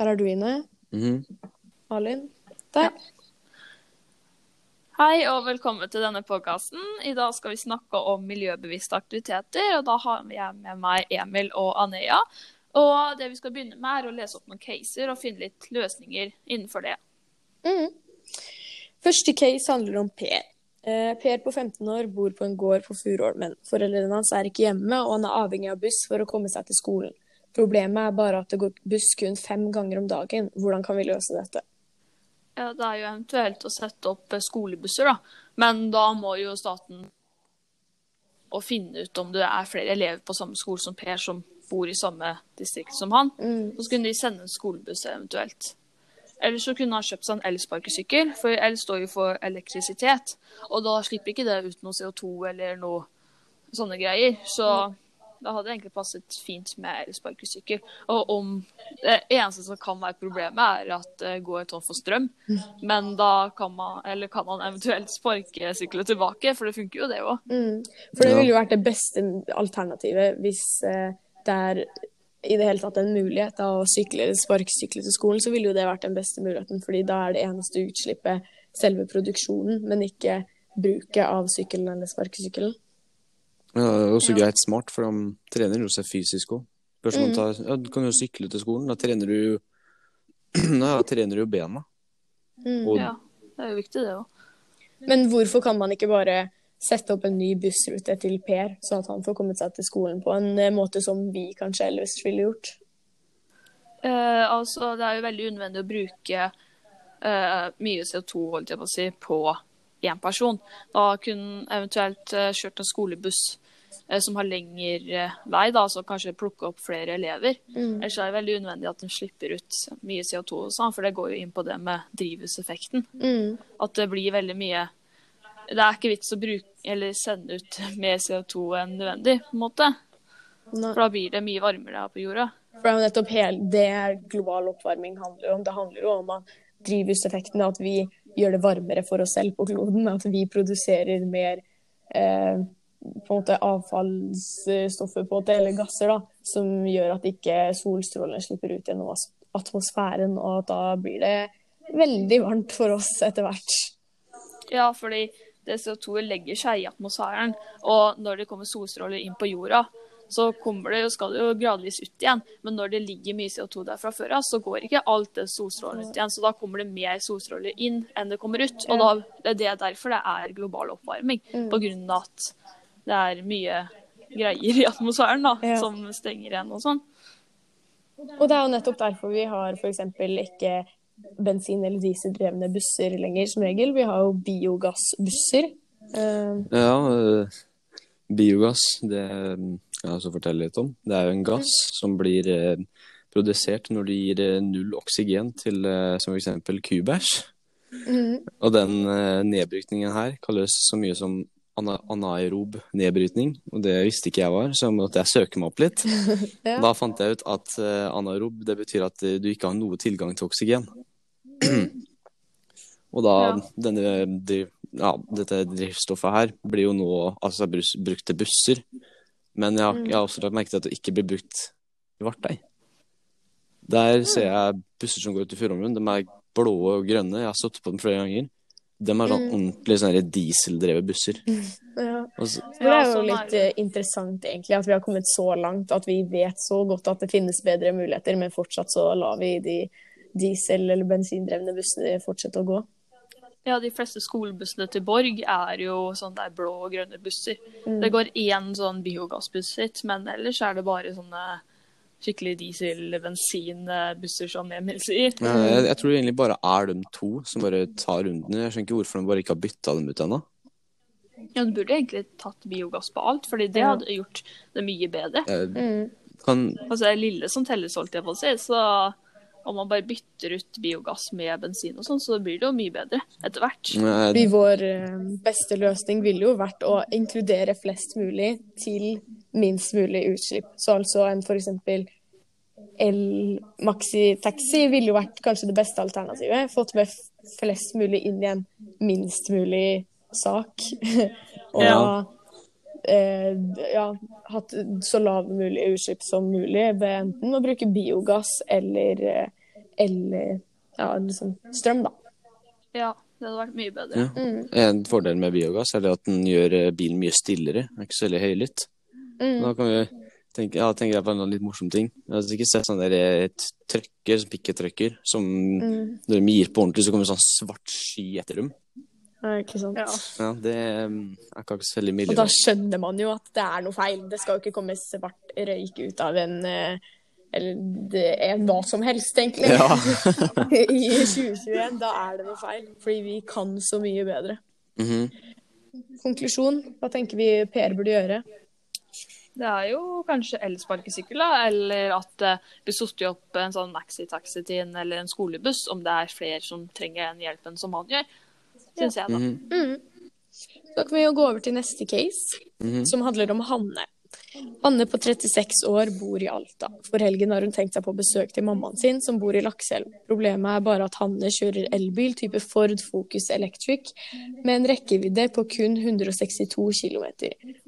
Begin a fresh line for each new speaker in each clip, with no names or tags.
Der er du inne.
Mhm.
Malin. Der.
Hei og velkommen til denne podkasten. I dag skal vi snakke om miljøbevisste aktiviteter. og Da har jeg med meg Emil og Aneya. Og det vi skal begynne med, er å lese opp noen caser og finne litt løsninger innenfor det.
Mm. Første case handler om Per. Eh, per på 15 år bor på en gård på Furuholmen. Foreldrene hans er ikke hjemme, og han er avhengig av buss for å komme seg til skolen. Problemet er bare at det går buss kun fem ganger om dagen. Hvordan kan vi løse dette?
Ja, det er jo eventuelt å sette opp eh, skolebusser, da. Men da må jo staten å finne ut om det er flere elever på samme skole som Per som bor i samme distrikt som han.
Mm.
Så kunne de sende en skolebuss eventuelt. Eller så kunne han kjøpt seg en elsparkesykkel, for el står jo for elektrisitet. Og da slipper ikke det ut noe CO2 eller noe sånne greier. Så da hadde det egentlig passet fint med elsparkesykkel. Og om det eneste som kan være problemet, er at det går tom for strøm. Men da kan man, eller kan man eventuelt sparkesykle tilbake, for det funker jo det òg.
Mm. For det ville jo vært det beste alternativet hvis eh, det er i det hele tatt en mulighet da, å sykle eller sparkesykle til skolen, så ville jo det vært den beste muligheten, fordi da er det eneste utslippet selve produksjonen, men ikke bruket av sykkelen eller sparkesykkelen.
Ja, det er også
Ja.
greit smart, for de trener jo seg fysisk òg.
Mm.
Ja, du kan jo sykle til skolen. Da trener du jo da trener du bena.
Mm.
Og
Ja, det er jo viktig, det òg.
Men hvorfor kan man ikke bare sette opp en ny bussrute til Per, sånn at han får kommet seg til skolen på en eh, måte som vi kanskje ellers ville gjort?
Eh, altså, det er jo veldig unødvendig å bruke eh, mye CO2 holdt jeg på å si, på én person. Da kunne eventuelt eh, kjørt en skolebuss eh, som har lengre eh, vei, da, så kanskje plukke opp flere elever.
Mm.
Ellers er det veldig unødvendig at de slipper ut mye CO2, og sånn, for det går jo inn på det med drivhuseffekten.
Mm.
At det blir veldig mye Det er ikke vits å bruke eller sende ut mer CO2 enn nødvendig, på en måte.
Nei.
For da blir det mye varmere her på jorda.
For det er jo nettopp hele det global oppvarming handler om. Det handler jo om at drivhuseffekten, at vi gjør det varmere for oss selv på kloden. At vi produserer mer eh, på en måte avfallsstoffer på det, eller gasser da, som gjør at ikke solstrålene slipper ut gjennom atmosfæren, og at da blir det veldig varmt for oss etter hvert.
Ja, fordi det CO2 legger seg i atmosfæren, og når det kommer solstråler inn på jorda, så kommer det jo, skal det jo gradvis ut igjen. Men når det ligger mye CO2 der fra før av, så går ikke alt det solstrålen ut igjen. Så da kommer det mer solstråler inn enn det kommer ut. Og da, det er derfor det er global oppvarming. På grunn av at det er mye greier i atmosfæren da,
Ja.
som stenger igjen og sånn.
Og det er jo nettopp derfor vi har f.eks. ikke bensin- eller dieseldrevne busser lenger, som regel. Vi har jo biogassbusser. Uh...
ja, uh, biogass, det kan jeg også fortelle litt om. Det er jo en gass som blir eh, produsert når du gir eh, null oksygen til eh, som f.eks. kubæsj.
Mm.
Og den nedbrytningen her kalles så mye som ana anaerob nedbrytning, og det visste ikke jeg var, så måtte jeg søke meg opp litt.
Ja.
Da fant jeg ut at anaerob det betyr at du ikke har noe tilgang til oksygen. og da
Ja.
denne, driv- ja, dette drivstoffet her blir jo nå altså brukt til busser, men jeg, har- jeg har også lagt merke til at det ikke blir brukt i Vartei. Der ser jeg busser som går ut i Furumund. De er blå og grønne. Jeg har stått på dem flere ganger. De er sånn ordentlig sånne dieseldrevet busser.
Ja.
Så,
Det er jo litt eh, interessant egentlig at vi har kommet så langt at vi vet så godt at det finnes bedre muligheter, men fortsatt så lar vi de diesel- eller bensindrevne bussene fortsette å gå.
Ja, de fleste skolebussene til Borg er jo sånn der blå og grønne busser.
Mm.
Det går én sånn biogassbuss hit, men ellers er det bare sånne skikkelig diesel-bensinbusser, som Emil sier.
ja, jeg, jeg tror det egentlig bare er de to som bare tar rundene. Jeg skjønner ikke hvorfor de bare ikke har bytta dem ut ennå.
Ja, du burde egentlig tatt biogass på alt, fordi det
Ja.
hadde gjort det mye bedre.
Jeg
Mm.
Kan
Altså, det er lille som telles, holdt jeg på å si, så om man bare bytter ut biogass med bensin og sånn, så blir det jo mye bedre etter hvert.
eh,
vår eh, beste løsning ville jo vært å inkludere flest mulig til minst mulig utslipp. Så altså en eksempel el-maxi-taxi ville jo vært kanskje det beste alternativet. Fått med flest mulig inn i en minst mulig sak. Og
Ja.
Eh, ja, hatt så lave mulig utslipp som mulig ved enten å bruke biogass eller eh, eller ja, liksom strøm, da.
Ja, det hadde vært mye bedre.
Ja. En fordel med biogass er det at den gjør eh, bilen mye stillere. Den er ikke så veldig høylytt.
Mm.
Da kan vi tenke, ja, tenker jeg på en litt morsom ting. Jeg har ikke sett sånn der trøkker, pikketrøkker, som
Mm.
når de gir på ordentlig, så kommer det sånn svart sky etter dem.
Ja, ikke sant.
Ja.
Ja, det mm, er ikke så veldig
Og da skjønner man jo at det er noe feil. Det skal jo ikke komme svart røyk ut av en eh, Eller det er hva som helst, egentlig.
Ja.
I 2021, da er det noe feil. Fordi vi kan så mye bedre.
Mhm.
Konklusjon, hva tenker vi Per burde gjøre?
Det er jo kanskje elsparkesykkel, da, eller at det blir satt opp en sånn maxitaxi til en eller en skolebuss, om det er flere som trenger den hjelpen som han gjør. Syns jeg, da.
Mm.
Da kan vi jo gå over til neste case,
mm.
som handler om Hanne. Hanne på 36 år bor i Alta. For helgen har hun tenkt seg på besøk til mammaen sin, som bor i Lakselv. Problemet er bare at Hanne kjører elbil type Ford Focus Electric med en rekkevidde på kun 162 km.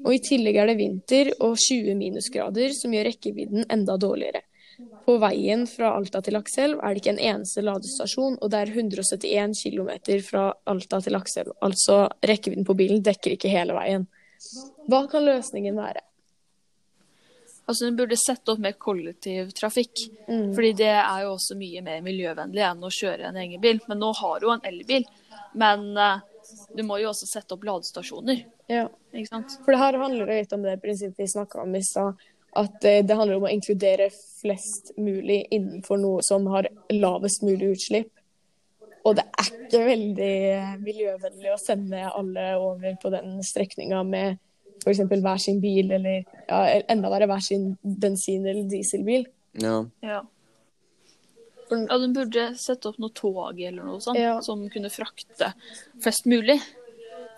Og i tillegg er det vinter og 20 minusgrader, som gjør rekkevidden enda dårligere. På veien fra Alta til Lakselv er det ikke en eneste ladestasjon, og det er 171 km fra Alta til Lakselv. Altså rekkevidden på bilen dekker ikke hele veien. Hva kan løsningen være?
Altså, Hun burde sette opp mer kollektivtrafikk. Fordi det er jo også mye mer miljøvennlig enn å kjøre en egen bil. Men nå har hun en elbil. Men eh, du må jo også sette opp ladestasjoner.
Ja.
ikke sant?
For det her handler litt om det prinsippet vi snakka om i stad. At eh, det handler om å inkludere flest mulig innenfor noe som har lavest mulig utslipp. Og det er ikke veldig eh, miljøvennlig å sende alle over på den strekninga med f.eks. hver sin bil, eller ja, enda verre hver sin bensin- eller dieselbil.
Ja.
Ja. Ja, Den burde sette opp noe tog eller noe sånt,
Ja.
som kunne frakte flest mulig.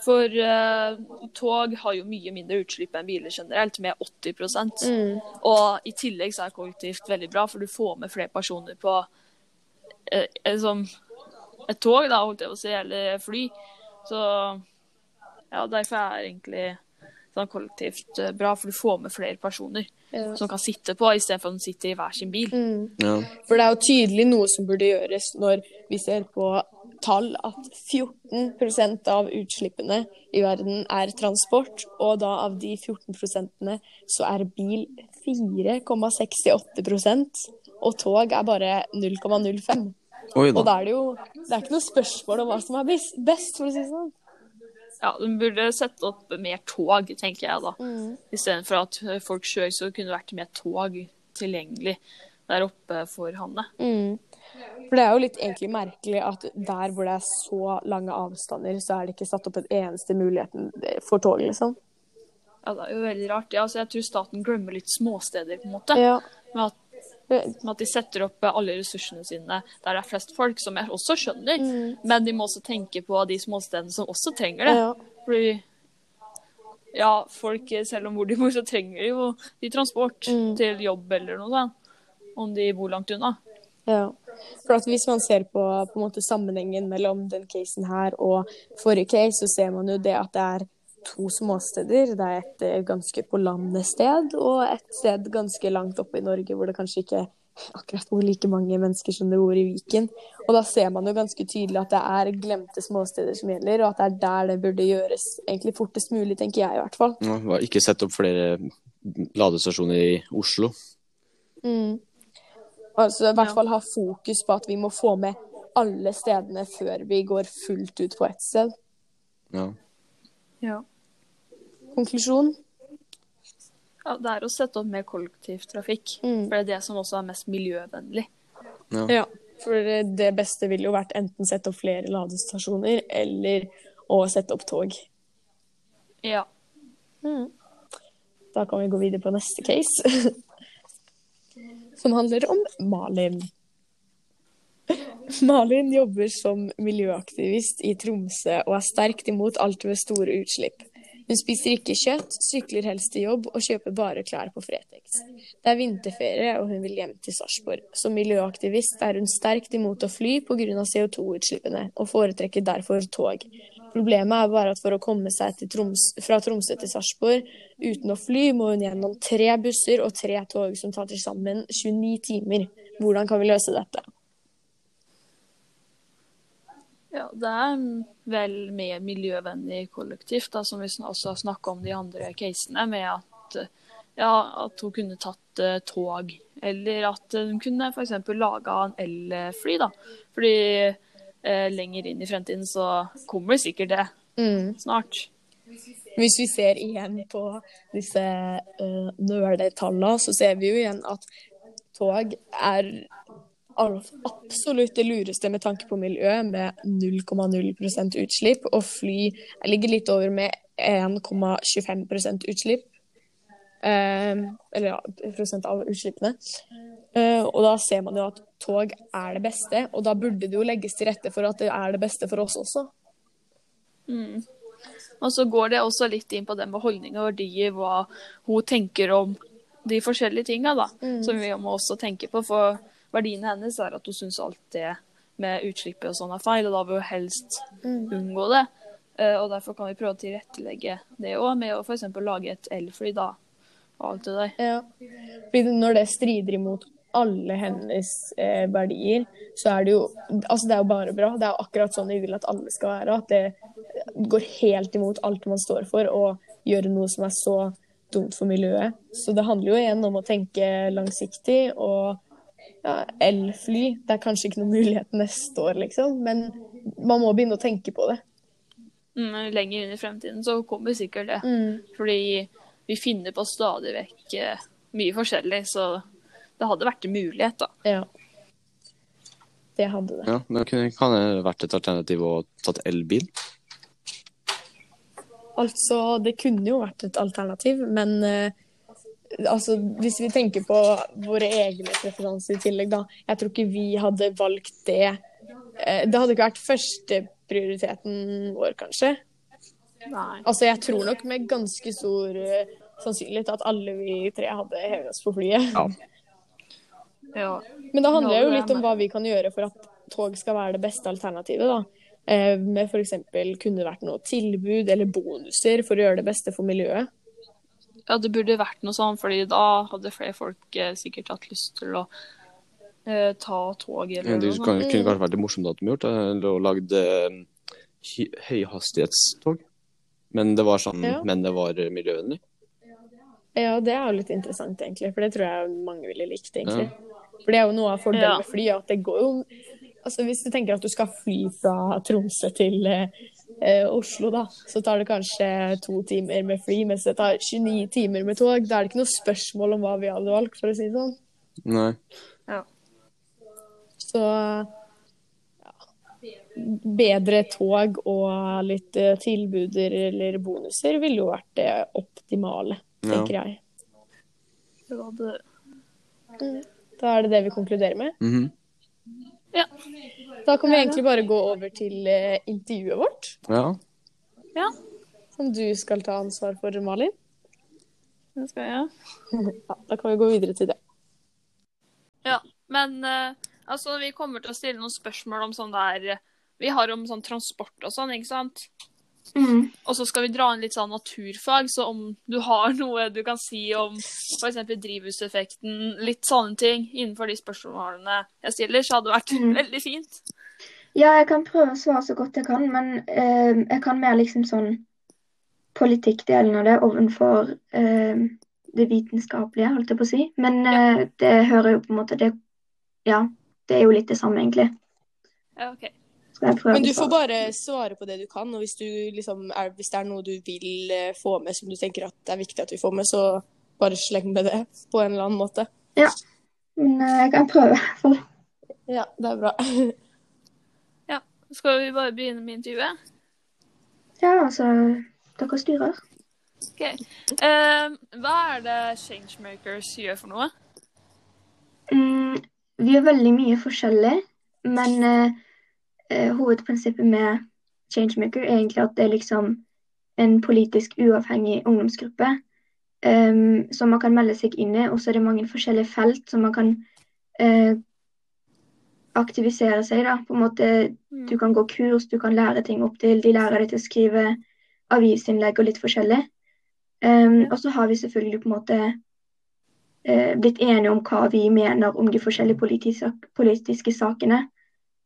For uh, tog har jo mye mindre utslipp enn biler generelt, med 80
Mm.
Og i tillegg så er kollektivt veldig bra, for du får med flere personer på eh, liksom, et tog, da, holdt jeg på å si, eller fly. Så ja, derfor er egentlig sånn kollektivt eh, bra, for du får med flere personer
Ja.
som kan sitte på, istedenfor at de sitter i hver sin bil.
Mm.
ja.
For det er jo tydelig noe som burde gjøres når vi ser på tall at 14% av utslippene i verden er transport, og da av de 14% så er bil 4,68% og tog er bare 0,05.
Oi
Og
da.
er det jo Det er ikke noe spørsmål om hva som er best, for å si det sånn.
Ja, de burde sette opp mer tog, tenker jeg da.
Mm.
Istedenfor at folk kjører, så kunne det vært mer tog tilgjengelig der oppe for Hanne.
Mm. For det er jo litt egentlig merkelig at der hvor det er så lange avstander, så er det ikke satt opp en eneste muligheten for tog, liksom.
Ja, det er jo veldig rart. Ja, altså, jeg tror staten glemmer litt småsteder, på en måte.
Ja.
Med, at, med at de setter opp alle ressursene sine der det er flest folk, som jeg også skjønner. Men de må også tenke på de småstedene som også trenger det.
Ja.
Fordi ja, folk, selv om hvor de bor, så trenger de jo de transport til jobb eller noe sånt. Om de bor langt unna.
Ja. For at hvis man ser på, på en måte sammenhengen mellom den casen her og forrige case, så ser man jo det at det er to småsteder. Det er et eh, ganske på landet sted, og et sted ganske langt oppe i Norge hvor det kanskje ikke akkurat bor like mange mennesker som det bor i Viken. Og da ser man jo ganske tydelig at det er glemte småsteder som gjelder, og at det er der det burde gjøres egentlig fortest mulig, tenker jeg i hvert fall.
Ja, ikke sett opp flere ladestasjoner i Oslo.
Mm. Altså i hvert fall ha fokus på at vi må få med alle stedene før vi går fullt ut på ett sted.
Ja.
Ja.
Konklusjon?
Ja, det er å sette opp mer kollektivtrafikk.
Mm.
For det er det som også er mest miljøvennlig.
ja.
Ja. For det beste ville jo vært enten sette opp flere ladestasjoner eller å sette opp tog.
Ja.
Da kan vi gå videre på neste case. Som handler om Malin. Malin jobber som miljøaktivist i Tromsø og er sterkt imot alt ved store utslipp. Hun spiser ikke kjøtt, sykler helst til jobb og kjøper bare klær på Fretex. Det er vinterferie og hun vil hjem til Sarpsborg. Som miljøaktivist er hun sterkt imot å fly pga. CO2-utslippene, og foretrekker derfor tog. Problemet er bare at for å komme seg Troms, fra Tromsø til Sarpsborg uten å fly, må hun gjennom tre busser og tre tog som tar til sammen 29 timer. Hvordan kan vi løse dette?
Ja, det er vel mer miljøvennlig kollektivt, da, som vi også har snakka om de andre casene, med at, ja, at hun kunne tatt uh, tog. Eller at hun kunne f.eks. laga en elfly, da. Fordi uh, lenger inn i fremtiden så kommer sikkert det
Mm.
snart.
Hvis vi ser igjen på disse uh, nøletallene, så ser vi jo igjen at tog er absolutt det lureste med tanke på miljøet, med 0,0% utslipp. Og fly ligger litt over med 1,25% utslipp. Eh, eller ja, prosent av utslippene. Eh, og da ser man jo at tog er det beste, og da burde det jo legges til rette for at det er det beste for oss også.
Mm. Og så går det også litt inn på det med holdninger og verdier, hva hun tenker om de forskjellige tinga, da.
Mm.
Som vi må også tenke på. For verdiene hennes er at hun syns alt det med utslippet og sånn er feil, og da vil hun helst
Mm.
unngå det. Eh, og derfor kan vi prøve å tilrettelegge det òg, med å f.eks. lage et elfly, da. Og alt det der.
Ja. Fordi når det strider imot alle hennes eh, verdier, så er det jo Altså, det er jo bare bra. Det er jo akkurat sånn vi vil at alle skal være. At det går helt imot alt man står for, og gjøre noe som er så dumt for miljøet. Så det handler jo igjen om å tenke langsiktig, og ja, elfly Det er kanskje ikke noen mulighet neste år, liksom, men man må begynne å tenke på det.
Mm, lenger inn i fremtiden så kommer sikkert det.
Mm.
Fordi vi finner på stadig vekk eh, mye forskjellig, så det hadde vært en mulighet, da.
Ja. Det hadde det.
Ja, men kunne, kan det vært et alternativ å tatt elbil?
Altså, det kunne jo vært et alternativ, men uh, altså, hvis vi tenker på våre egne preferanser i tillegg, da. Jeg tror ikke vi hadde valgt det. Uh, det hadde ikke vært førsteprioriteten vår, kanskje.
Nei.
Altså, jeg tror nok med ganske stor eh, sannsynlighet at alle vi tre hadde hevet oss på flyet.
Ja.
Ja.
Men det handler jo
det
litt om hva vi kan gjøre for at tog skal være det beste alternativet, da. Eh, med f.eks. kunne det vært noe tilbud eller bonuser for å gjøre det beste for miljøet.
ja, det burde vært noe sånn, fordi da hadde flere folk eh, sikkert hatt lyst til å eh, ta tog
Ja, det
noe
kunne kanskje vært litt morsomt at de gjort det, eller lagd høyhastighetstog. Men det var sånn,
Ja.
men det var miljøvennlig.
Ja, det er jo litt interessant, egentlig. For det tror jeg mange ville likt, egentlig. For det er jo noe av fordelen
Ja.
med fly, at det går jo Altså hvis du tenker at du skal fly fra Tromsø til eh, Oslo, da, så tar det kanskje to timer med fly, mens det tar 29 timer med tog. Da er det ikke noe spørsmål om hva vi hadde valgt, for å si det sånn.
Nei.
Så ja. Bedre tog og litt eh, tilbuder eller bonuser ville jo vært det optimale,
Ja.
tenker jeg. Da er det det vi konkluderer med.
Mhm.
Ja.
Da kan vi egentlig bare gå over til eh, intervjuet vårt,
Ja.
ja,
som du skal ta ansvar for, Malin.
det skal jeg.
Ja, da kan vi gå videre til det.
Ja, men eh, altså, vi kommer til å stille noen spørsmål om sånn der Vi har om sånn transport og sånn, ikke sant?
Mm.
Og så skal vi dra inn litt sånn naturfag, så om du har noe du kan si om f.eks. drivhuseffekten, litt sånne ting innenfor de spørsmålene jeg stiller, så hadde det vært
mm.
veldig fint.
Ja, jeg kan prøve å svare så godt jeg kan, men eh, jeg kan mer liksom sånn politikkdelen av det ovenfor eh, det vitenskapelige, holdt jeg på å si. Men eh, det hører jo på en måte det Ja, det er jo litt det samme, egentlig.
Ja, OK.
Men du får bare svare på det du kan, og hvis, du liksom er, hvis det er noe du vil eh, få med som du tenker at det er viktig at vi får med, så bare sleng med det på en eller annen måte. Ja.
Men eh, jeg kan prøve, i hvert fall.
Ja, det er bra. ja.
Skal vi bare begynne med intervjuet?
Ja, altså Dere styrer.
OK. Eh, hva er det Changemakers gjør for noe?
Mm, vi gjør veldig mye forskjellig, men eh, eh, hovedprinsippet med Changemaker er egentlig at det er liksom en politisk uavhengig ungdomsgruppe um, som man kan melde seg inn i, og så er det mange forskjellige felt som man kan eh, aktivisere seg da. På en måte,
Mm.
du kan gå kurs, du kan lære ting opp til, de lærer deg til å skrive avisinnlegg og litt forskjellig. Um, og så har vi selvfølgelig på en måte eh, blitt enige om hva vi mener om de forskjellige politiske, politiske sakene.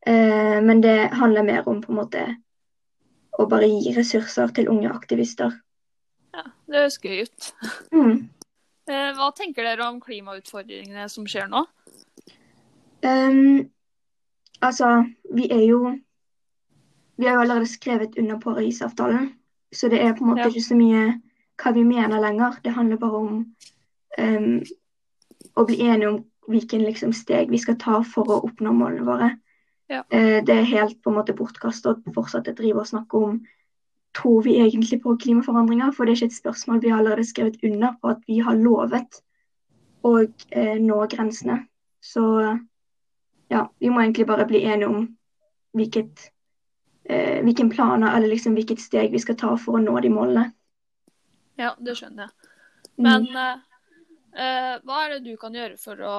Eh, men det handler mer om på en måte å bare gi ressurser til unge aktivister.
Ja, det høres gøy ut.
Mm.
Eh, Hva tenker dere om klimautfordringene som skjer nå?
Um, altså, vi er jo Vi har jo allerede skrevet under Parisavtalen, så det er på en måte
Ja.
ikke så mye hva vi mener lenger. Det handler bare om um, å bli enige om hvilken liksom, steg vi skal ta for å oppnå målene våre.
Ja.
Eh, det er helt på en måte bortkastet å fortsette å drive og snakke om tror vi egentlig på klimaforandringer, for det er ikke et spørsmål vi har allerede skrevet under på at vi har lovet å eh, nå grensene. Så ja, vi må egentlig bare bli enige om hvilket, eh, hvilken planer eller liksom hvilket steg vi skal ta for å nå de målene.
Ja, det skjønner jeg.
Mm.
Men mm. eh, hva er det du kan gjøre for å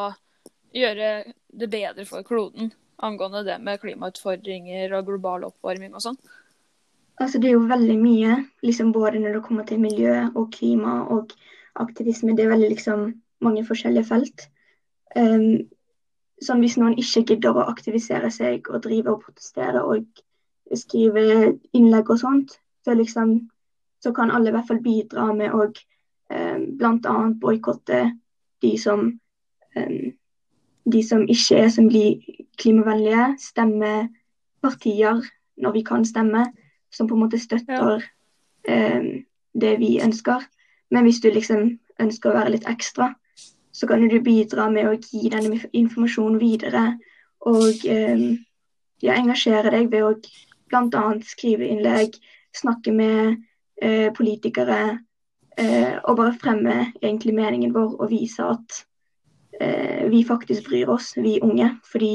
gjøre det bedre for kloden angående det med klimautfordringer og global oppvarming og sånn?
Altså, det er jo veldig mye, liksom både når det kommer til miljø og klima og aktivisme. Det er veldig liksom mange forskjellige felt. Um, sånn hvis noen ikke gidder å aktivisere seg og drive og protestere og skrive innlegg og sånt, så, liksom, så kan alle i hvert fall bidra med å um, bl.a. boikotte de som um, de som ikke er som de klimavennlige, stemmer partier når vi kan stemme, som på en måte støtter eh, det vi ønsker. Men hvis du liksom ønsker å være litt ekstra, så kan du bidra med å gi denne informasjonen videre. Og eh, ja, engasjere deg ved å bl.a. skrive innlegg, snakke med eh, politikere. Eh, og bare fremme egentlig meningen vår og vise at eh, vi faktisk bryr oss, vi unge. Fordi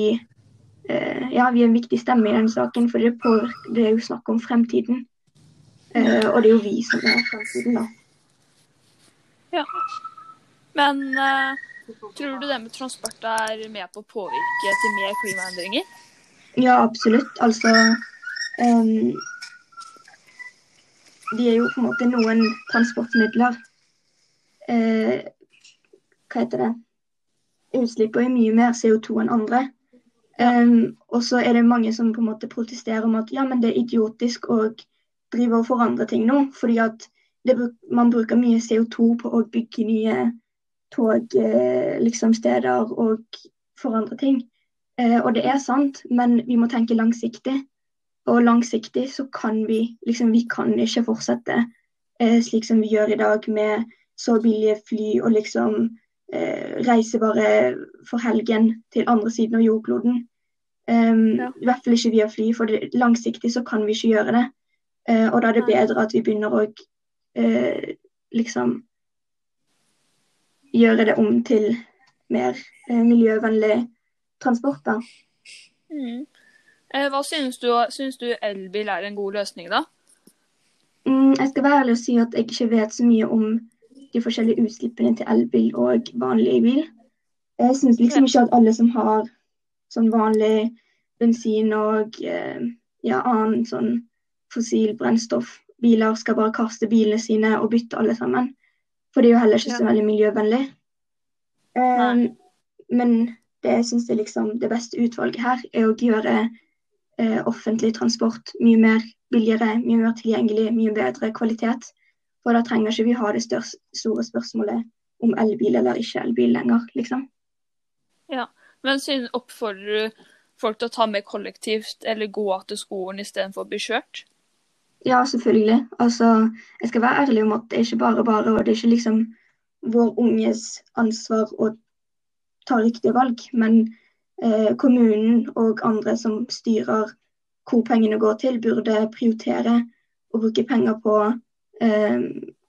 eh, ja, vi er en viktig stemme i denne saken, for det, påvirker, det er jo snakk om fremtiden. Eh, og det er jo vi som er fremtiden, da. Ja.
Men eh, tror du det med transport er med på å påvirke til mer klimaendringer?
Ja, absolutt. Altså um, De er jo på en måte noen transportmidler. Eh, hva heter det? Utslippet er mye mer CO2 enn andre. Um, og så er det mange som på en måte protesterer om at ja, men det er idiotisk å drive og forandre ting nå. Fordi at det, man bruker mye CO2 på å bygge nye tog, eh, liksom steder og forandre ting. Uh, og det er sant, men vi må tenke langsiktig. Og langsiktig så kan vi liksom Vi kan ikke fortsette uh, slik som vi gjør i dag, med så billige fly og liksom eh, reise bare for helgen til andre siden av jordkloden. Um,
Ja.
I hvert fall ikke via fly, for det, langsiktig så kan vi ikke gjøre det. Uh, og da er det bedre at vi begynner å uh, liksom gjøre det om til mer uh, miljøvennlig transport. da.
Mm. Hva synes du, syns du elbil er en god løsning, da?
Mm, jeg skal være ærlig og si at jeg ikke vet så mye om de forskjellige utslippene til elbil og vanlig bil. Jeg syns liksom ikke at alle som har sånn vanlig bensin og eh, ja, annen sånn fossil brennstoffbiler skal bare kaste bilene sine og bytte alle sammen. For det er jo heller ikke så veldig miljøvennlig. Um, men det jeg syns er liksom det beste utvalget her, er å gjøre eh, offentlig transport mye mer billigere, mye mer tilgjengelig, mye bedre kvalitet. For da trenger ikke vi ha det største, store spørsmålet om elbil eller ikke elbil lenger, liksom.
Men syn- oppfordrer du folk til å ta med kollektivt eller gå til skolen istedenfor å bli kjørt?
Ja, selvfølgelig. Altså, jeg skal være ærlig om at det er ikke bare bare, og det er ikke liksom vår unges ansvar å ta riktige valg. Men eh, kommunen og andre som styrer hvor pengene går til, burde prioritere å bruke penger på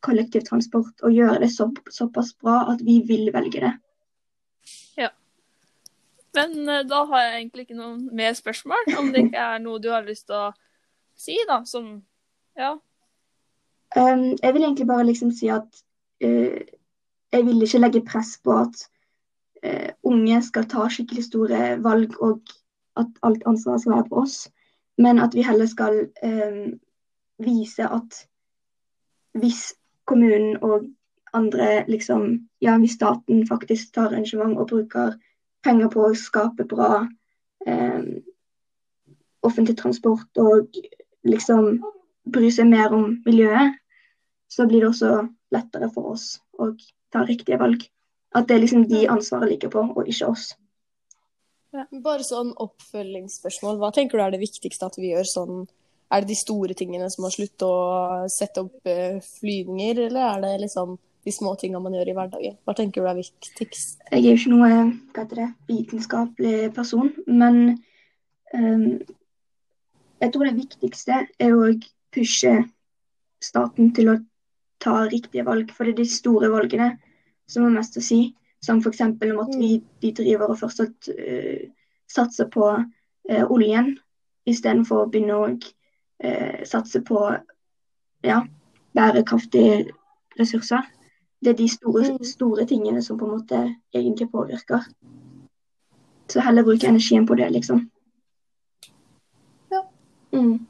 kollektivtransport og gjøre det så, såpass bra at vi vil velge det. Ja.
Men eh, da har jeg egentlig ikke noen mer spørsmål. Om det ikke er noe du har lyst til å si, da, som Ja.
Um, jeg vil egentlig bare liksom si at uh, jeg vil ikke legge press på at uh, unge skal ta skikkelig store valg, og at alt ansvaret skal være på oss. Men at vi heller skal um, vise at hvis kommunen og andre liksom Ja, hvis staten faktisk tar arrangement og bruker penger på å skape bra eh, offentlig transport og liksom bry seg mer om miljøet, så blir det også lettere for oss å ta riktige valg. At det er liksom de ansvaret ligger på, og ikke oss.
Bare sånn oppfølgingsspørsmål. Hva tenker du er det viktigste at vi gjør sånn Er det de store tingene som å slutte å sette opp uh, flyvninger, eller er det liksom de små tingene man gjør i hverdagen? Hva tenker du er viktigst?
Jeg er jo ikke noe hva heter det, vitenskapelig person, men um, jeg tror det viktigste er å pushe staten til å ta riktige valg. For det er de store valgene som har mest å si. Som f.eks. om at vi de driver og fortsatt uh, satser på uh, oljen, istedenfor å begynne å uh, satse på ja, bærekraftige ressurser. Det er de store, store tingene som på en måte egentlig påvirker. Så heller bruke energien på det, liksom.
Ja.
Mm.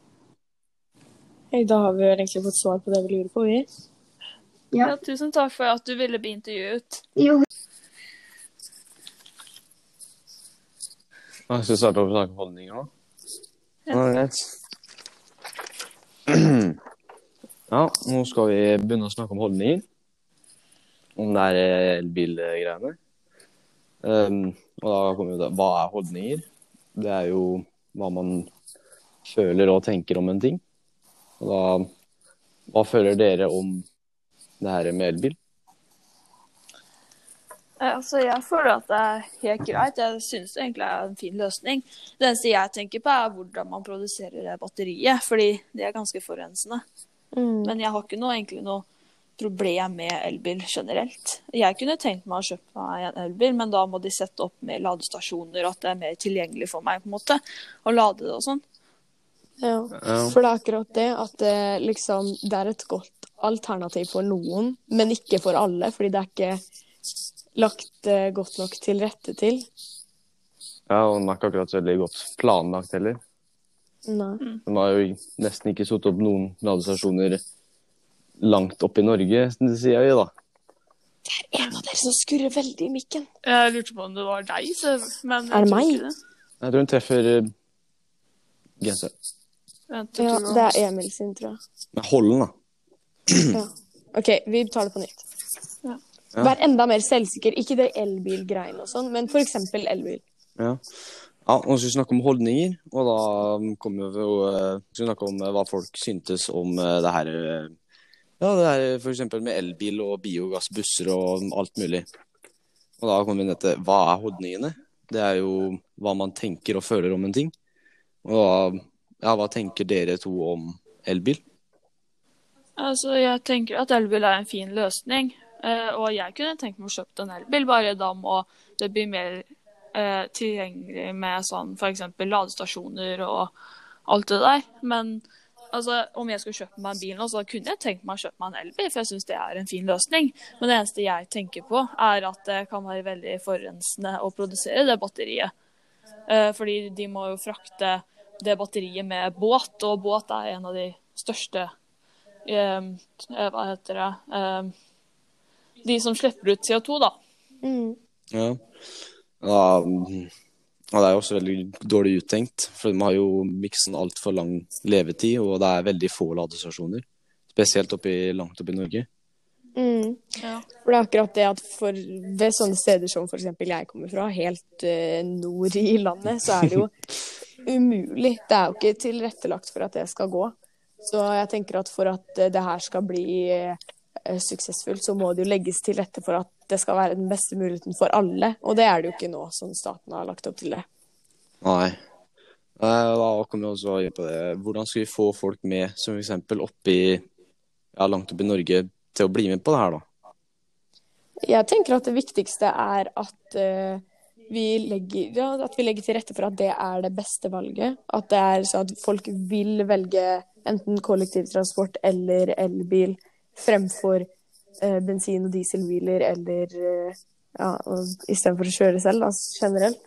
Hey, da har vi vel egentlig fått svar på det vi lurer på, vi.
Ja.
Ja, tusen takk for at du ville bli intervjuet.
Jo,
Jeg skal starte opp å snakke om holdninger nå.
Ja.
Ja. Greit. Ja, nå skal vi begynne å snakke om holdninger. Om det er elbilgreiene. Um, og da kommer jo det Hva er holdninger? Det er jo hva man føler og tenker om en ting. Og da Hva føler dere om det her med elbil?
Eh, Altså, jeg føler at det er helt greit. Jeg synes det egentlig er en fin løsning. Det eneste jeg tenker på, er hvordan man produserer det batteriet, fordi det er ganske forurensende.
Mm.
Men jeg har ikke noe, egentlig noe problem med elbil generelt. Jeg kunne tenkt meg å kjøpe meg en elbil, men da må de sette opp mer ladestasjoner, og at det er mer tilgjengelig for meg på en måte, å lade det og sånn.
Ja.
Ja.
For det er akkurat det at det, liksom, det er et godt alternativ for noen, men ikke for alle, fordi det er ikke lagt eh, godt nok til rette til.
Ja, og den er ikke akkurat så veldig godt planlagt heller.
Nei.
Den har jo nesten ikke satt opp noen ladestasjoner langt opp i Norge, sier vi da.
Det er en av dere som skurrer veldig i mikken.
Jeg lurte på om det var deg, så, men
Er det meg?
det.
Jeg tror hun treffer uh, genseren.
Ja, det er Emil sin, tror jeg.
Hold den, da.
Ja. OK, vi tar det på nytt.
Ja.
Vær enda mer selvsikker. Ikke det elbilgreiene og sånn, men f.eks. elbil.
Ja. ja, nå skal vi snakke om holdninger, og da kommer vi jo eh, skal vi snakke om eh, hva folk syntes om eh, det her Ja, det her eksempel med elbil og biogassbusser og alt mulig. Og da kommer vi ned til hva er holdningene? Det er jo hva man tenker og føler om en ting. Og da, ja, hva tenker dere to om elbil?
Altså, jeg tenker at elbil er en fin løsning. Eh, Og jeg kunne tenkt meg å kjøpe en elbil, bare da må det bli mer eh, tilgjengelig med sånn f.eks. ladestasjoner og alt det der. Men altså, om jeg skulle kjøpe meg en bil nå, så kunne jeg tenkt meg å kjøpe meg en elbil, for jeg syns det er en fin løsning. Men det eneste jeg tenker på, er at det kan være veldig forurensende å produsere det batteriet. Eh, Fordi de må jo frakte det batteriet med båt, og båt er en av de største Hva heter det De som slipper ut CO2, da.
Mm.
Ja. Ja, mm, og det er jo også veldig dårlig uttenkt, for de har jo miksen altfor lang levetid, og det er veldig få ladestasjoner. Spesielt oppi, langt oppe i Norge.
Mm.
Ja.
For det er akkurat det at for, ved sånne steder som f.eks. jeg kommer fra, helt uh, nord i landet, så er det jo umulig. Det er jo ikke tilrettelagt for at det skal gå. Så jeg tenker at for at eh, det her skal bli eh, suksessfullt, så må det jo legges til rette for at det skal være den beste muligheten for alle. Og det er det jo ikke nå, som staten har lagt opp til det.
Nei. Eh, Da kommer vi også inn på det. Hvordan skal vi få folk med, som f.eks. oppi ja, langt oppe i Norge, til å bli med på det her, da?
Jeg tenker at det viktigste er at uh, vi legger, ja, at vi legger til rette for at det er det beste valget. At det er så at folk vil velge enten kollektivtransport eller elbil fremfor eh, bensin- og dieselbiler eller eh, ja, istedenfor å kjøre selv, da, generelt.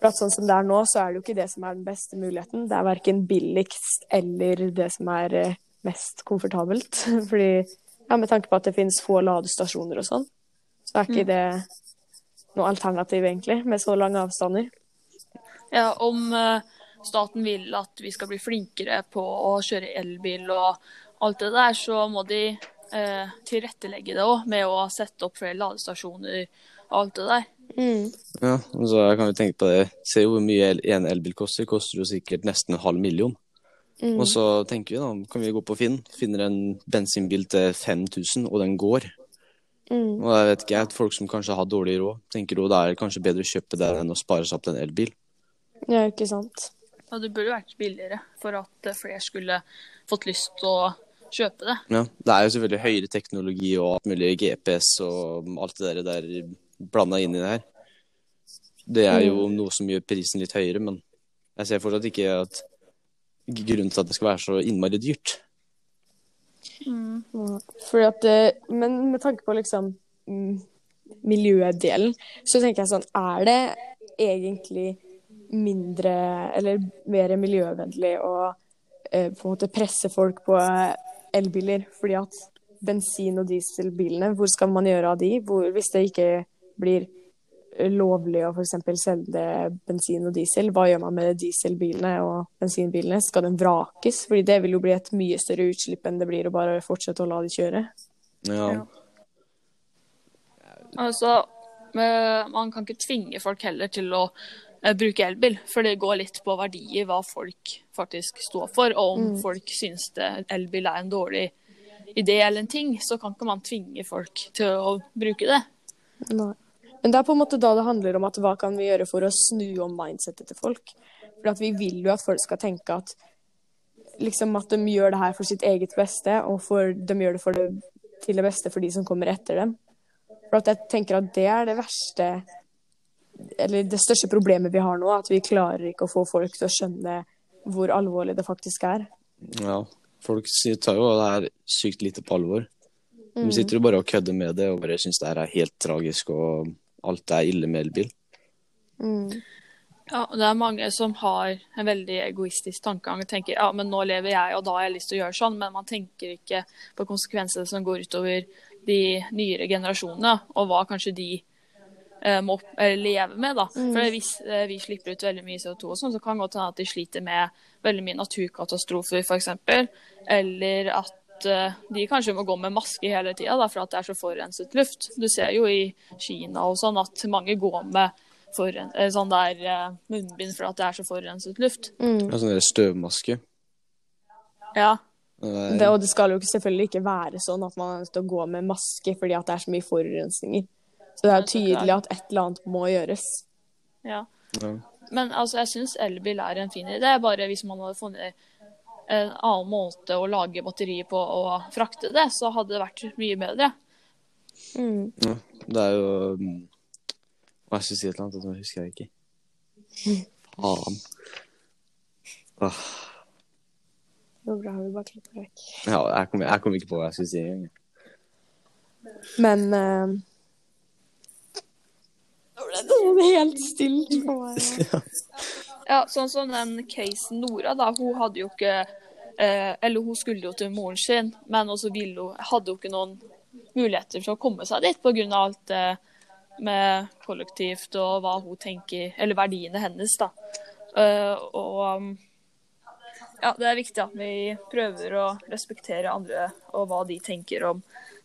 For at sånn som det er nå, så er det jo ikke det som er den beste muligheten. Det er verken billigst eller det som er eh, mest komfortabelt. Fordi ja, med tanke på at det finnes få ladestasjoner og sånn, så er ikke det noe alternativ, egentlig, med så lange avstander.
Ja, om eh, staten vil at vi skal bli flinkere på å kjøre elbil og alt det der, så må de eh, tilrettelegge det òg med å sette opp flere ladestasjoner og alt det der.
Mm.
Ja, og så jeg kan jo tenke på det. Se hvor mye en elbil koster. Koster jo sikkert nesten en halv million.
Mm.
Og så tenker vi da, kan vi gå på Finn, finner en bensinbil til 5000, og den går.
Mm.
Og jeg vet ikke, jeg, folk som kanskje har dårlig råd, tenker jo det er kanskje bedre å kjøpe det enn å spare seg opp til en elbil.
Ja, ikke sant.
Ja, det burde vært billigere for at flere skulle fått lyst til å kjøpe det.
Ja, det er jo selvfølgelig høyere teknologi og alt mulig GPS og alt det der, der blanda inn i det her. Det er jo noe som gjør prisen litt høyere, men jeg ser fortsatt ikke at grunnen til at det skal være så innmari dyrt.
Mm. Fordi at, eh, men med tanke på liksom mm, miljødelen, så tenker jeg sånn Er det egentlig mindre eller mer miljøvennlig å eh, på en måte presse folk på elbiler? Fordi at bensin- og dieselbilene, hvor skal man gjøre av de? Hvor, hvis det ikke blir lovlig å f.eks. selge bensin og diesel, hva gjør man med dieselbilene og bensinbilene? Skal de vrakes? Fordi det vil jo bli et mye større utslipp enn det blir å bare fortsette å la de kjøre.
Ja,
Ja. Altså, eh, man kan ikke tvinge folk heller til å bruke elbil, for det går litt på verdier, hva folk faktisk står for. Og om folk syns elbil er en dårlig idé eller en ting, så kan ikke man tvinge folk til å bruke det.
Nei. Men det er på en måte da det handler om at hva kan vi gjøre for å snu om mindsetet til folk. For at vi vil jo at folk skal tenke at liksom at de gjør det her for sitt eget beste, og for, de gjør det, for det til det beste for de som kommer etter dem. For at jeg tenker at det er det verste Eller det største problemet vi har nå, at vi klarer ikke å få folk til å skjønne hvor alvorlig det faktisk er.
ja. Folk tar jo det her sykt lite på alvor. De sitter jo bare og kødder med det og bare syns det her er helt tragisk og alt er ille med elbil.
Mm.
Ja, det er mange som har en veldig egoistisk tankegang og tenker ja, men nå lever jeg, og da har jeg lyst til å gjøre sånn, men man tenker ikke på konsekvensene som går utover de nyere generasjonene, og hva kanskje de må eh, leve med. da. For Hvis eh, vi slipper ut veldig mye CO2, og sånn, så kan det godt hende at de sliter med veldig mye naturkatastrofer, f.eks. Eller at eh, de kanskje må gå med maske hele tida for at det er så forurenset luft. Du ser jo i Kina og sånn at mange går med sånn der eh, munnbind for at det er så forurenset luft.
Mm.
Ja, sånn støvmaske.
Ja,
Det
og det skal jo selvfølgelig ikke være sånn at man er nødt til å gå med maske fordi at det er så mye forurensninger. Så det er jo tydelig at et eller annet må gjøres.
ja.
ja.
Men altså, jeg syns elbil er en fin idé. Det er Bare hvis man hadde funnet en annen måte å lage batterier på og frakte det, så hadde det vært mye bedre.
Mm.
Ja, det er jo Hva Hva jeg si et eller annet, det husker jeg ikke. Faen. Åh,
Det går bra, vi bare klipper vekk.
ja, jeg kom, jeg kom ikke på hva jeg skulle si engang.
Men eh, Nå ble det sånn helt stilt for meg.
Ja, sånn som den casen Nora, da. Hun hadde jo ikke eh, Eller hun skulle jo til moren sin, men også ville hun, hadde jo ikke noen muligheter for å komme seg dit pga. alt det med kollektivt og hva hun tenker Eller verdiene hennes, da. Eh, og ja, det er viktig at vi prøver å respektere andre og hva de tenker om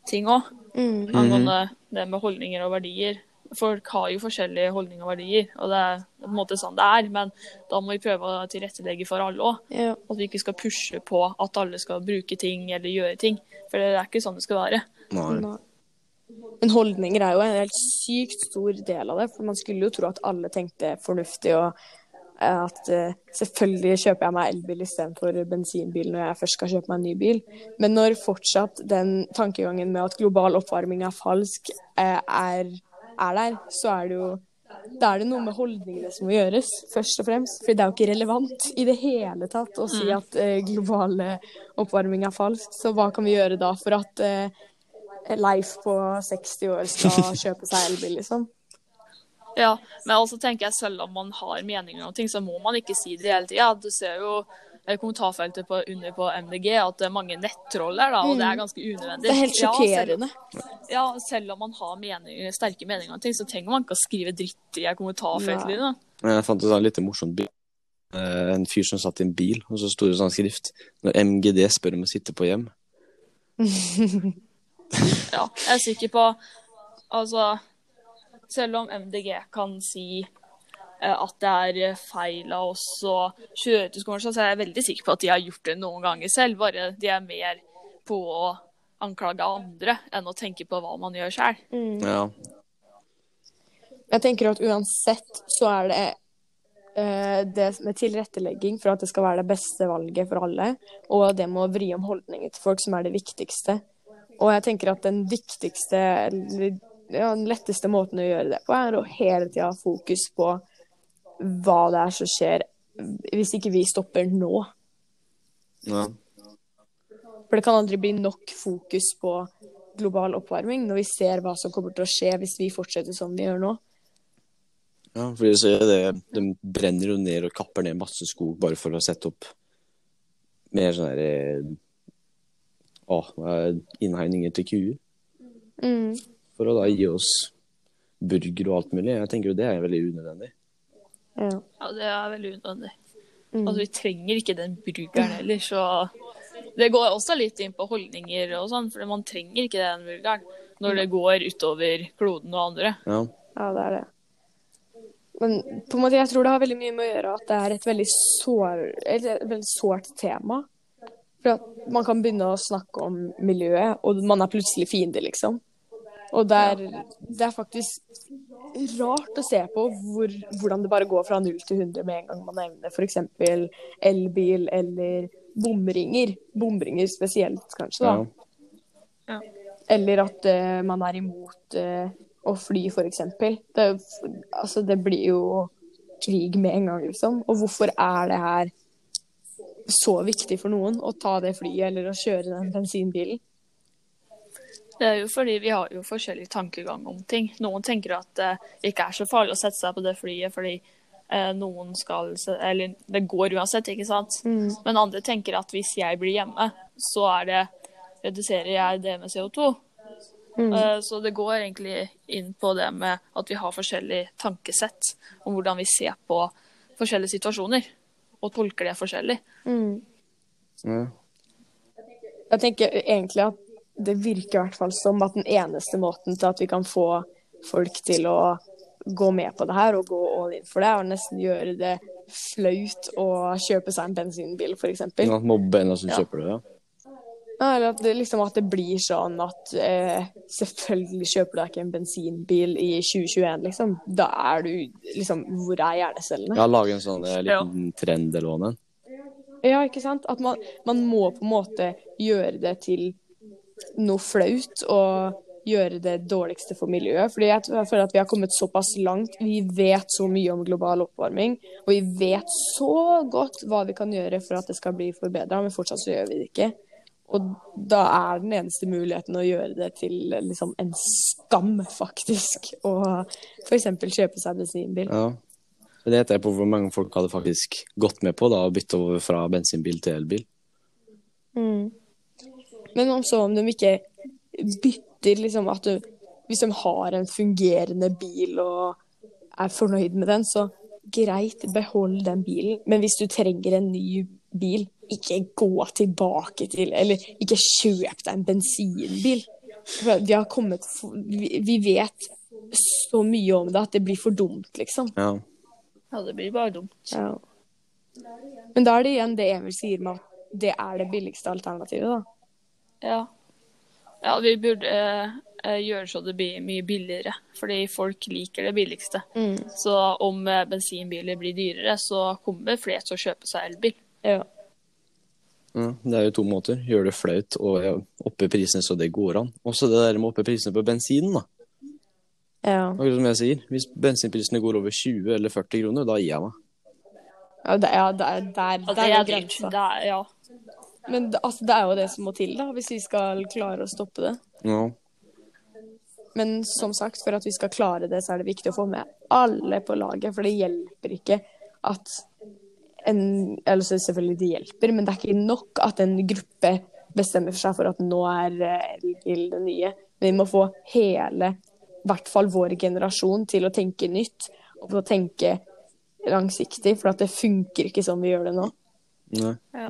ting òg.
Mm.
Angående det med holdninger og verdier. Folk har jo forskjellige holdninger og verdier, og det er på en måte sånn det er. Men da må vi prøve å tilrettelegge for alle òg.
Ja.
At vi ikke skal pushe på at alle skal bruke ting eller gjøre ting. For det er ikke sånn det skal være.
Nei.
Men holdninger er jo en helt sykt stor del av det. For man skulle jo tro at alle tenkte fornuftig og eh, at eh, selvfølgelig kjøper jeg meg elbil istedenfor bensinbil når jeg først skal kjøpe meg en ny bil. Men når fortsatt den tankegangen med at global oppvarming er falsk, eh, er, er der, så er det jo da er det noe med holdningene som må gjøres, først og fremst. For det er jo ikke relevant i det hele tatt å si at eh, global oppvarming er falsk. Så hva kan vi gjøre da for at eh, Leif på 60 år skal kjøpe seg elbil, liksom?
Ja, men altså tenker jeg selv om man har meninger om ting, så må man ikke si det hele tida. Du ser jo kommentarfeltet på, under på MDG at det er mange nettroll der, da, og det er ganske unødvendig.
Det er helt sjokkerende.
Ja, ja, selv om man har mening, sterke meninger om ting, så trenger man ikke å skrive dritt i kommentarfeltet. Da.
Jeg fant et sånn litt morsomt bilde. eh, en fyr som satt i en bil, og så sto det sånn skrift Når MGD spør om å sitte på hjem.
Ja, jeg er sikker på Altså, selv om MDG kan si eh, at det er eh, feil av oss å kjøre til skolen, så er jeg veldig sikker på at de har gjort det noen ganger selv. Bare de er mer på å anklage andre enn å tenke på hva man gjør sjøl.
Ja.
Jeg tenker at uansett så er det eh, det med tilrettelegging for at det skal være det beste valget for alle, og det med å vri om holdninger til folk som er det viktigste. Og jeg tenker at den viktigste, eller ja, den letteste måten å gjøre det på, er å hele tida ha fokus på hva det er som skjer hvis ikke vi stopper nå.
ja.
For det kan aldri bli nok fokus på global oppvarming når vi ser hva som kommer til å skje hvis vi fortsetter som vi gjør nå.
Ja, for de det, de brenner jo ned og kapper ned masse skog bare for å sette opp mer sånn Å, er innhegninger til kuer.
Mm.
For å da gi oss burger og alt mulig. Jeg tenker jo det er veldig unødvendig.
Ja.
Ja, det er veldig unødvendig.
Mm.
Altså, vi trenger ikke den burgeren heller, så Det går også litt inn på holdninger og sånn, for man trenger ikke den burgeren når det går utover kloden og andre.
Ja.
Ja, det er det. Men på en måte, jeg tror det har veldig mye med å gjøre at det er et veldig, sår, eller et veldig sårt tema. For at man kan begynne å snakke om miljøet, og man er plutselig fiende, liksom. Og det er, det er faktisk rart å se på hvor, hvordan det bare går fra 0 til 100 med en gang man nevner f.eks. elbil eller bomringer. Bomringer spesielt, kanskje. da.
ja.
Eller at uh, man er imot uh, å fly, f.eks. Det, altså, det blir jo krig med en gang, liksom. Og hvorfor er det her så viktig for noen å ta det flyet eller å kjøre den bensinbilen?
Det er jo fordi vi har jo forskjellig tankegang om ting. Noen tenker at det ikke er så farlig å sette seg på det flyet fordi eh, noen skal Eller det går uansett, ikke sant? Men andre tenker at hvis jeg blir hjemme, så er det reduserer jeg det med CO2. Mm. Så det går egentlig inn på det med at vi har forskjellig tankesett om hvordan vi ser på forskjellige situasjoner, og tolker det forskjellig.
ja.
Jeg tenker egentlig at det virker i hvert fall som at den eneste måten til at vi kan få folk til å gå med på det her og gå all in for det, er å nesten gjøre det flaut å kjøpe seg en bensinbil, f.eks.
Ja, Mobbe en som
Ja.
kjøper det, ja.
Ja, eller at det, liksom, at det blir sånn at eh, selvfølgelig kjøper du deg ikke en bensinbil i 2021, liksom. Da er du liksom Hvor er hjernecellene?
Ja, lage en sånn eh, liten trend eller noe.
Ja, ikke sant? At man, man må på en måte gjøre det til noe flaut og gjøre det dårligste for miljøet. Fordi jeg jeg føler at vi har kommet såpass langt. Vi vet så mye om global oppvarming, og vi vet så godt hva vi kan gjøre for at det skal bli forbedra, men fortsatt så gjør vi det ikke. Og da er den eneste muligheten å gjøre det til liksom en skam, faktisk, å f.eks. kjøpe seg bensinbil.
Ja. Det heter jeg på hvor mange folk hadde faktisk gått med på da, å bytte over fra bensinbil til elbil.
Mm. Men om så om de ikke bytter liksom at du Hvis de har en fungerende bil og er fornøyd med den, så greit, behold den bilen. Men hvis du trenger en ny bil, ikke gå tilbake til Eller ikke kjøp deg en bensinbil. For Vi har kommet for, vi, vi vet så mye om det at det blir for dumt, liksom.
Ja.
Ja, det blir bare dumt.
Ja. Men da er det igjen det Emil sier med at det er det billigste alternativet, da.
Ja. Ja, vi burde eh, gjøre så det blir mye billigere, fordi folk liker det billigste. Så om eh, bensinbiler blir dyrere, så kommer flere til å kjøpe seg elbil.
Ja.
Ja, det er jo to måter. Gjøre det flaut og ja, oppe prisene så det går an. Også det der med oppe prisene på bensinen, da.
ja.
Akkurat som jeg sier. Hvis bensinprisene går over 20 eller 40 kroner, da gir jeg meg.
Ja, det, ja, det er, der,
Og
der
det
er
er dyrt.
grensa.
Det er,
det, altså, det er jo det som må til, da, hvis vi skal klare å stoppe det.
Ja.
Men som sagt, for at vi skal klare det, så er det viktig å få med alle på laget. For det hjelper ikke at en Eller så selvfølgelig det hjelper, men det er ikke nok at en gruppe bestemmer for seg for at nå er eh, elbil det nye. Men vi må få hele, i hvert fall vår generasjon, til å tenke nytt. Og til å tenke langsiktig, for at det funker ikke som vi gjør det nå.
Nei.
Ja.